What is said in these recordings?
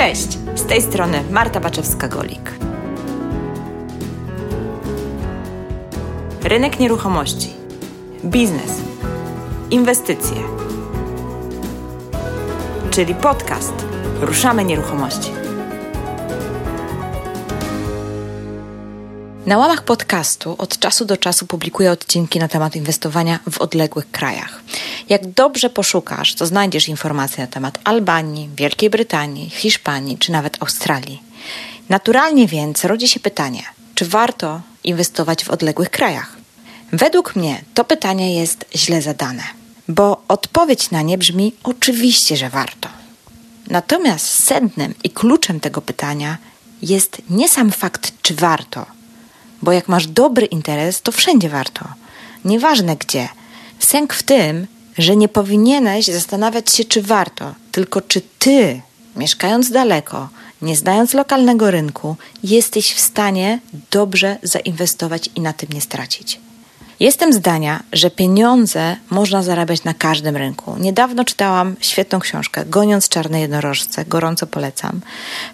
Cześć, z tej strony Marta Baczewska-Golik. Rynek nieruchomości, biznes, inwestycje, czyli podcast Ruszamy Nieruchomości. Na łamach podcastu od czasu do czasu publikuję odcinki na temat inwestowania w odległych krajach. Jak dobrze poszukasz, to znajdziesz informacje na temat Albanii, Wielkiej Brytanii, Hiszpanii czy nawet Australii. Naturalnie więc rodzi się pytanie, czy warto inwestować w odległych krajach? Według mnie to pytanie jest źle zadane, bo odpowiedź na nie brzmi oczywiście, że warto. Natomiast sednem i kluczem tego pytania jest nie sam fakt, czy warto, bo jak masz dobry interes, to wszędzie warto. Nieważne gdzie. Sęk w tym, że nie powinieneś zastanawiać się, czy warto, tylko czy ty, mieszkając daleko, nie znając lokalnego rynku, jesteś w stanie dobrze zainwestować i na tym nie stracić. Jestem zdania, że pieniądze można zarabiać na każdym rynku. Niedawno czytałam świetną książkę Goniąc czarne jednorożce, gorąco polecam,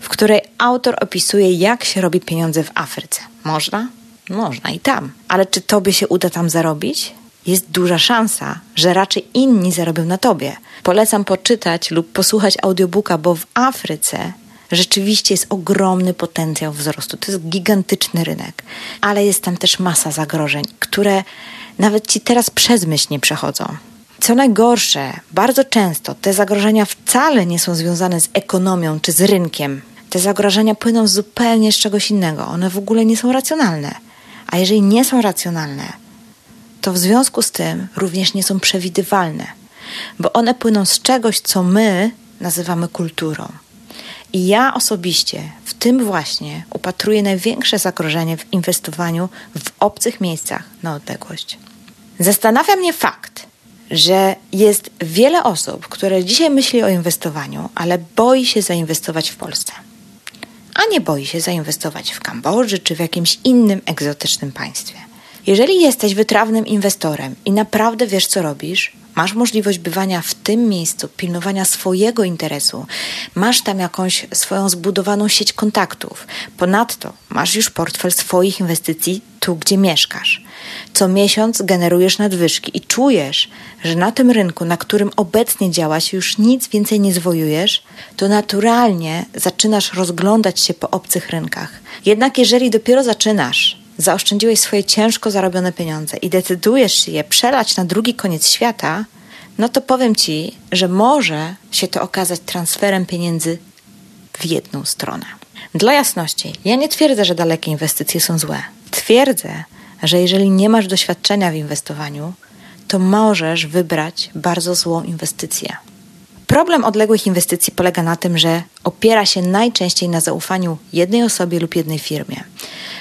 w której autor opisuje, jak się robi pieniądze w Afryce. Można? Można i tam. Ale czy tobie się uda tam zarobić? Jest duża szansa, że raczej inni zarobią na tobie. Polecam poczytać lub posłuchać audiobooka, bo w Afryce rzeczywiście jest ogromny potencjał wzrostu. To jest gigantyczny rynek, ale jest tam też masa zagrożeń, które nawet ci teraz przez myśl nie przechodzą. Co najgorsze, bardzo często te zagrożenia wcale nie są związane z ekonomią czy z rynkiem. Te zagrożenia płyną zupełnie z czegoś innego. One w ogóle nie są racjonalne. A jeżeli nie są racjonalne, to w związku z tym również nie są przewidywalne, bo one płyną z czegoś, co my nazywamy kulturą. I ja osobiście w tym właśnie upatruję największe zagrożenie w inwestowaniu w obcych miejscach na odległość. Zastanawia mnie fakt, że jest wiele osób, które dzisiaj myśli o inwestowaniu, ale boi się zainwestować w Polsce. A nie boi się zainwestować w Kambodży czy w jakimś innym egzotycznym państwie. Jeżeli jesteś wytrawnym inwestorem i naprawdę wiesz, co robisz, masz możliwość bywania w tym miejscu, pilnowania swojego interesu, masz tam jakąś swoją zbudowaną sieć kontaktów. Ponadto masz już portfel swoich inwestycji tu, gdzie mieszkasz. Co miesiąc generujesz nadwyżki i czujesz, że na tym rynku, na którym obecnie działasz, już nic więcej nie zwojujesz, to naturalnie zaczynasz rozglądać się po obcych rynkach. Jednak jeżeli dopiero zaczynasz, zaoszczędziłeś swoje ciężko zarobione pieniądze i decydujesz się je przelać na drugi koniec świata, no to powiem ci, że może się to okazać transferem pieniędzy w jedną stronę. Dla jasności, ja nie twierdzę, że dalekie inwestycje są złe. Twierdzę, że jeżeli nie masz doświadczenia w inwestowaniu, to możesz wybrać bardzo złą inwestycję. Problem odległych inwestycji polega na tym, że opiera się najczęściej na zaufaniu jednej osobie lub jednej firmie.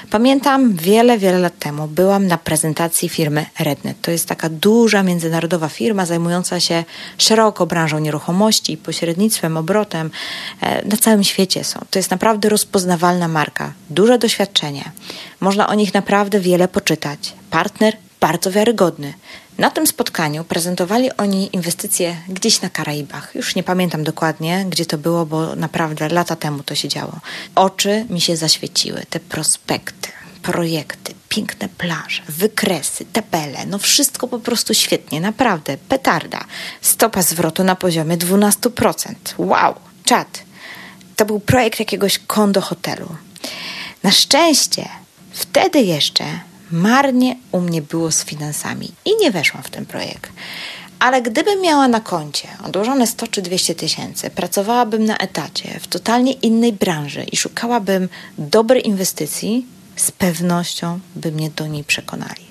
Pamiętam wiele, wiele lat temu byłam na prezentacji firmy Rednet. To jest taka duża międzynarodowa firma zajmująca się szeroko branżą nieruchomości, pośrednictwem, obrotem. E, na całym świecie są. To jest naprawdę rozpoznawalna marka, duże doświadczenie. Można o nich naprawdę wiele poczytać. Partner bardzo wiarygodny. Na tym spotkaniu prezentowali oni inwestycje gdzieś na Karaibach. Już nie pamiętam dokładnie, gdzie to było, bo naprawdę lata temu to się działo. Oczy mi się zaświeciły, te prospekty, projekty, piękne plaże, wykresy, tabele, no wszystko po prostu świetnie, naprawdę, petarda. Stopa zwrotu na poziomie 12%. Wow, czad. To był projekt jakiegoś kondo hotelu. Na szczęście wtedy jeszcze marnie u mnie było z finansami i nie weszłam w ten projekt. Ale gdybym miała na koncie odłożone 100 czy 200 tysięcy, pracowałabym na etacie w totalnie innej branży i szukałabym dobrej inwestycji, z pewnością by mnie do niej przekonali.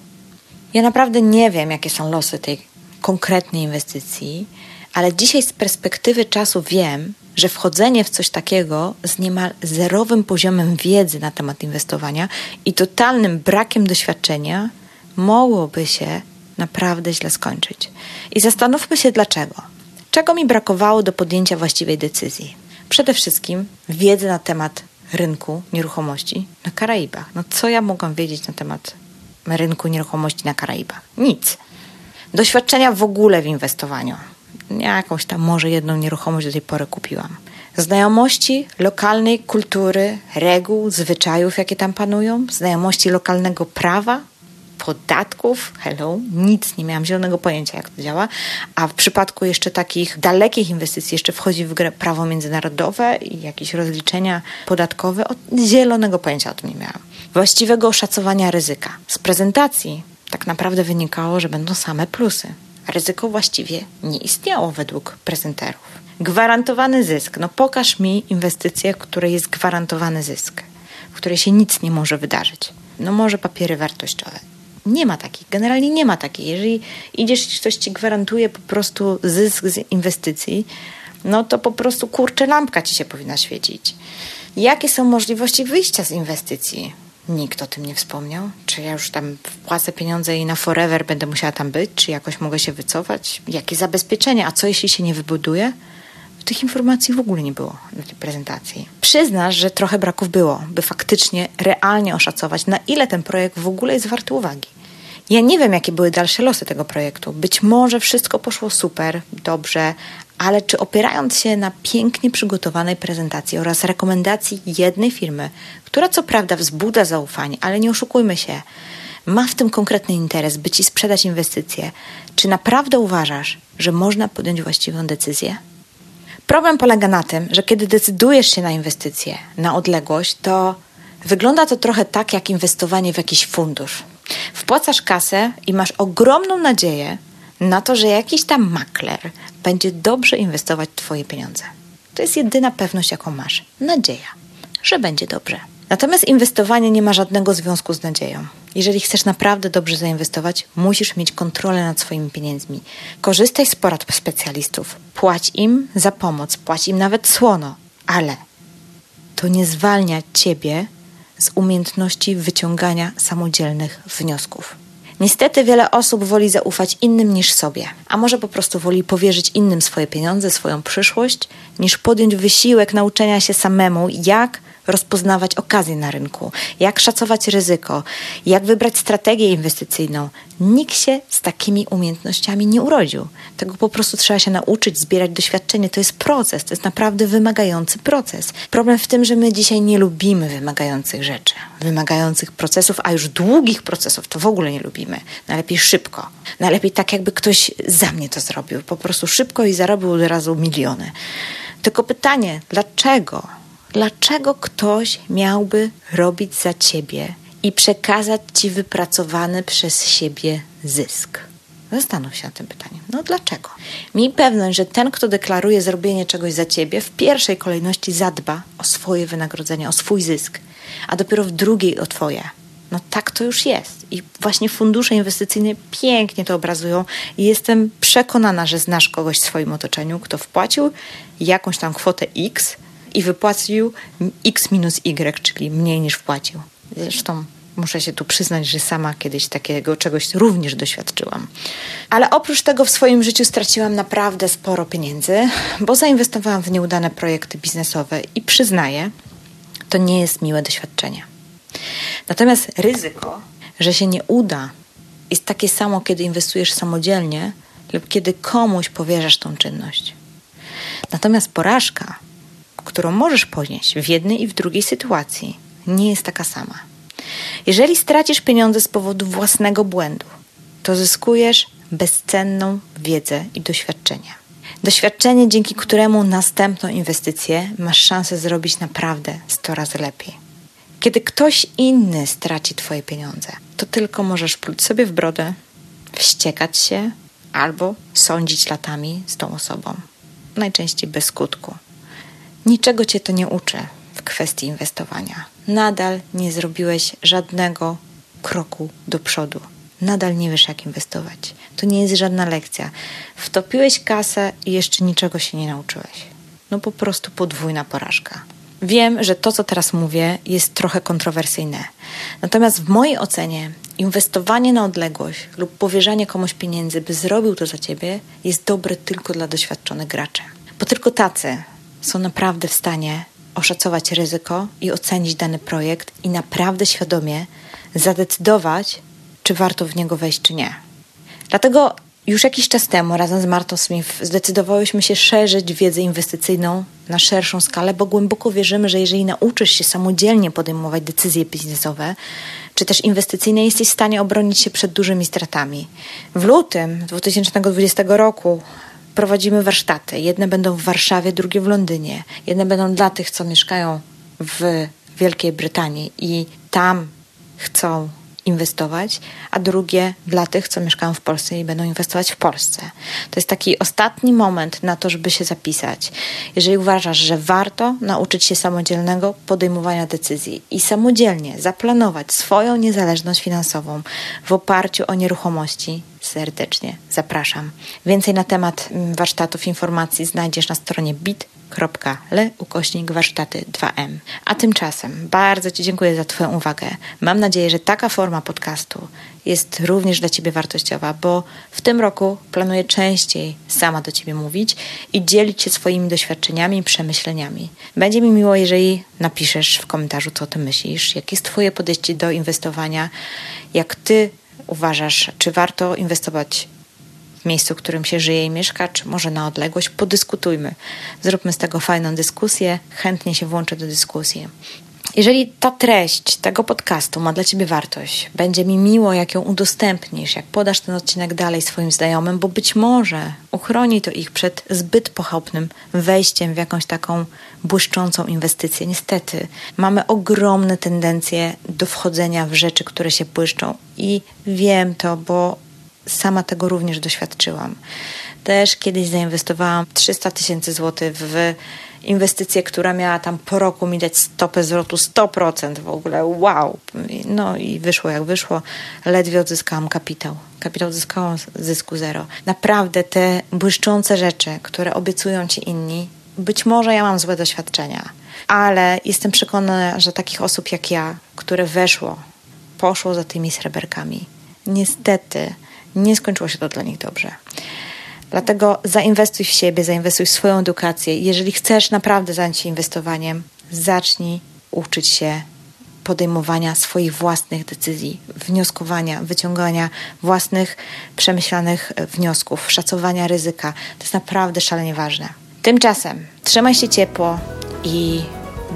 Ja naprawdę nie wiem, jakie są losy tej konkretnej inwestycji, ale dzisiaj z perspektywy czasu wiem, że wchodzenie w coś takiego z niemal zerowym poziomem wiedzy na temat inwestowania i totalnym brakiem doświadczenia mogłoby się naprawdę źle skończyć. I zastanówmy się dlaczego. Czego mi brakowało do podjęcia właściwej decyzji? Przede wszystkim wiedzy na temat rynku nieruchomości na Karaibach. No co ja mogłam wiedzieć na temat rynku nieruchomości na Karaibach? Nic. Doświadczenia w ogóle w inwestowaniu. Ja jakąś tam może jedną nieruchomość do tej pory kupiłam. Znajomości lokalnej kultury, reguł, zwyczajów, jakie tam panują, znajomości lokalnego prawa, podatków, hello, nic nie miałam zielonego pojęcia, jak to działa. A w przypadku jeszcze takich dalekich inwestycji, jeszcze wchodzi w grę prawo międzynarodowe i jakieś rozliczenia podatkowe, od zielonego pojęcia o tym nie miałam. Właściwego oszacowania ryzyka. Z prezentacji tak naprawdę wynikało, że będą same plusy. Ryzyko właściwie nie istniało według prezenterów. Gwarantowany zysk. No pokaż mi inwestycję, w której jest gwarantowany zysk, w której się nic nie może wydarzyć. No może papiery wartościowe. Nie ma takiej, generalnie nie ma takiej. Jeżeli idziesz i ktoś ci gwarantuje po prostu zysk z inwestycji, no to po prostu kurczę lampka ci się powinna świecić. Jakie są możliwości wyjścia z inwestycji? Nikt o tym nie wspomniał. Czy ja już tam wpłacę pieniądze i na forever będę musiała tam być? Czy jakoś mogę się wycofać? Jakie zabezpieczenia? A co jeśli się nie wybuduje? Tych informacji w ogóle nie było na tej prezentacji. Przyznasz, że trochę braków było, by faktycznie realnie oszacować, na ile ten projekt w ogóle jest warty uwagi. Ja nie wiem, jakie były dalsze losy tego projektu. Być może wszystko poszło super, dobrze, ale czy opierając się na pięknie przygotowanej prezentacji oraz rekomendacji jednej firmy, która co prawda wzbudza zaufanie, ale nie oszukujmy się, ma w tym konkretny interes, by ci sprzedać inwestycje, czy naprawdę uważasz, że można podjąć właściwą decyzję? Problem polega na tym, że kiedy decydujesz się na inwestycje na odległość, to wygląda to trochę tak jak inwestowanie w jakiś fundusz. Wpłacasz kasę i masz ogromną nadzieję na to, że jakiś tam makler będzie dobrze inwestować Twoje pieniądze. To jest jedyna pewność, jaką masz. Nadzieja, że będzie dobrze. Natomiast inwestowanie nie ma żadnego związku z nadzieją. Jeżeli chcesz naprawdę dobrze zainwestować, musisz mieć kontrolę nad swoimi pieniędzmi. Korzystaj z porad specjalistów, płać im za pomoc, płać im nawet słono, ale to nie zwalnia ciebie z umiejętności wyciągania samodzielnych wniosków. Niestety wiele osób woli zaufać innym niż sobie, a może po prostu woli powierzyć innym swoje pieniądze, swoją przyszłość, niż podjąć wysiłek nauczenia się samemu, jak rozpoznawać okazje na rynku, jak szacować ryzyko, jak wybrać strategię inwestycyjną. Nikt się z takimi umiejętnościami nie urodził. Tego po prostu trzeba się nauczyć, zbierać doświadczenie. To jest proces, to jest naprawdę wymagający proces. Problem w tym, że my dzisiaj nie lubimy wymagających rzeczy, wymagających procesów, a już długich procesów to w ogóle nie lubimy. Najlepiej szybko. Najlepiej tak, jakby ktoś za mnie to zrobił. Po prostu szybko i zarobił od razu miliony. Tylko pytanie, dlaczego? Dlaczego ktoś miałby robić za ciebie i przekazać ci wypracowany przez siebie zysk? Zastanów się nad tym pytaniem. No dlaczego? Miej pewność, że ten, kto deklaruje zrobienie czegoś za ciebie, w pierwszej kolejności zadba o swoje wynagrodzenie, o swój zysk, a dopiero w drugiej o twoje. No tak to już jest. I właśnie fundusze inwestycyjne pięknie to obrazują i jestem przekonana, że znasz kogoś w swoim otoczeniu, kto wpłacił jakąś tam kwotę X i wypłacił X minus Y, czyli mniej niż wpłacił. Zresztą muszę się tu przyznać, że sama kiedyś takiego czegoś również doświadczyłam. Ale oprócz tego w swoim życiu straciłam naprawdę sporo pieniędzy, bo zainwestowałam w nieudane projekty biznesowe i przyznaję, to nie jest miłe doświadczenie. Natomiast ryzyko, że się nie uda, jest takie samo, kiedy inwestujesz samodzielnie lub kiedy komuś powierzasz tą czynność. Natomiast porażka którą możesz ponieść w jednej i w drugiej sytuacji, nie jest taka sama. Jeżeli stracisz pieniądze z powodu własnego błędu, to zyskujesz bezcenną wiedzę i doświadczenie. Doświadczenie, dzięki któremu następną inwestycję masz szansę zrobić naprawdę 100 razy lepiej. Kiedy ktoś inny straci Twoje pieniądze, to tylko możesz pluć sobie w brodę, wściekać się albo sądzić latami z tą osobą. Najczęściej bez skutku. Niczego cię to nie uczy w kwestii inwestowania. Nadal nie zrobiłeś żadnego kroku do przodu. Nadal nie wiesz, jak inwestować. To nie jest żadna lekcja. Wtopiłeś kasę i jeszcze niczego się nie nauczyłeś. No po prostu podwójna porażka. Wiem, że to, co teraz mówię, jest trochę kontrowersyjne. Natomiast w mojej ocenie inwestowanie na odległość lub powierzanie komuś pieniędzy, by zrobił to za ciebie, jest dobre tylko dla doświadczonych graczy. Bo tylko tacy są naprawdę w stanie oszacować ryzyko i ocenić dany projekt i naprawdę świadomie zadecydować, czy warto w niego wejść, czy nie. Dlatego Już jakiś czas temu razem z Martą Smith zdecydowałyśmy się szerzyć wiedzę inwestycyjną na szerszą skalę, bo głęboko wierzymy, że jeżeli nauczysz się samodzielnie podejmować decyzje biznesowe, czy też inwestycyjne, jesteś w stanie obronić się przed dużymi stratami. W lutym 2020 roku prowadzimy warsztaty. Jedne będą w Warszawie, drugie w Londynie. Jedne będą dla tych, co mieszkają w Wielkiej Brytanii i tam chcą inwestować, a drugie dla tych, co mieszkają w Polsce i będą inwestować w Polsce. To jest taki ostatni moment na to, żeby się zapisać. Jeżeli uważasz, że warto nauczyć się samodzielnego podejmowania decyzji i samodzielnie zaplanować swoją niezależność finansową w oparciu o nieruchomości, serdecznie zapraszam. Więcej na temat mm, warsztatów informacji znajdziesz na stronie bit le ukośnik warsztaty 2M. A tymczasem bardzo Ci dziękuję za Twoją uwagę. Mam nadzieję, że taka forma podcastu jest również dla Ciebie wartościowa, bo w tym roku planuję częściej sama do Ciebie mówić i dzielić się swoimi doświadczeniami i przemyśleniami. Będzie mi miło, jeżeli napiszesz w komentarzu, co Ty myślisz, jakie jest Twoje podejście do inwestowania, jak Ty uważasz, czy warto inwestować w miejscu, w którym się żyje i mieszka, czy może na odległość, podyskutujmy. Zróbmy z tego fajną dyskusję. Chętnie się włączę do dyskusji. Jeżeli ta treść tego podcastu ma dla Ciebie wartość, będzie mi miło, jak ją udostępnisz, jak podasz ten odcinek dalej swoim znajomym, bo być może uchroni to ich przed zbyt pochopnym wejściem w jakąś taką błyszczącą inwestycję. Niestety, mamy ogromne tendencje do wchodzenia w rzeczy, które się błyszczą i wiem to, bo sama tego również doświadczyłam. Też kiedyś zainwestowałam 300 tysięcy złotych w inwestycję, która miała tam po roku mi dać stopę zwrotu 100% w ogóle. Wow! No i wyszło jak wyszło. Ledwie odzyskałam kapitał. Kapitał zyskałam zysku zero. Naprawdę te błyszczące rzeczy, które obiecują ci inni, być może ja mam złe doświadczenia, ale jestem przekonana, że takich osób jak ja, które weszło, poszło za tymi sreberkami, niestety nie skończyło się to dla nich dobrze. Dlatego zainwestuj w siebie, zainwestuj w swoją edukację. Jeżeli chcesz naprawdę zająć się inwestowaniem, zacznij uczyć się podejmowania swoich własnych decyzji, wnioskowania, wyciągania własnych przemyślanych wniosków, szacowania ryzyka. To jest naprawdę szalenie ważne. Tymczasem trzymaj się ciepło i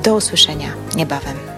do usłyszenia niebawem.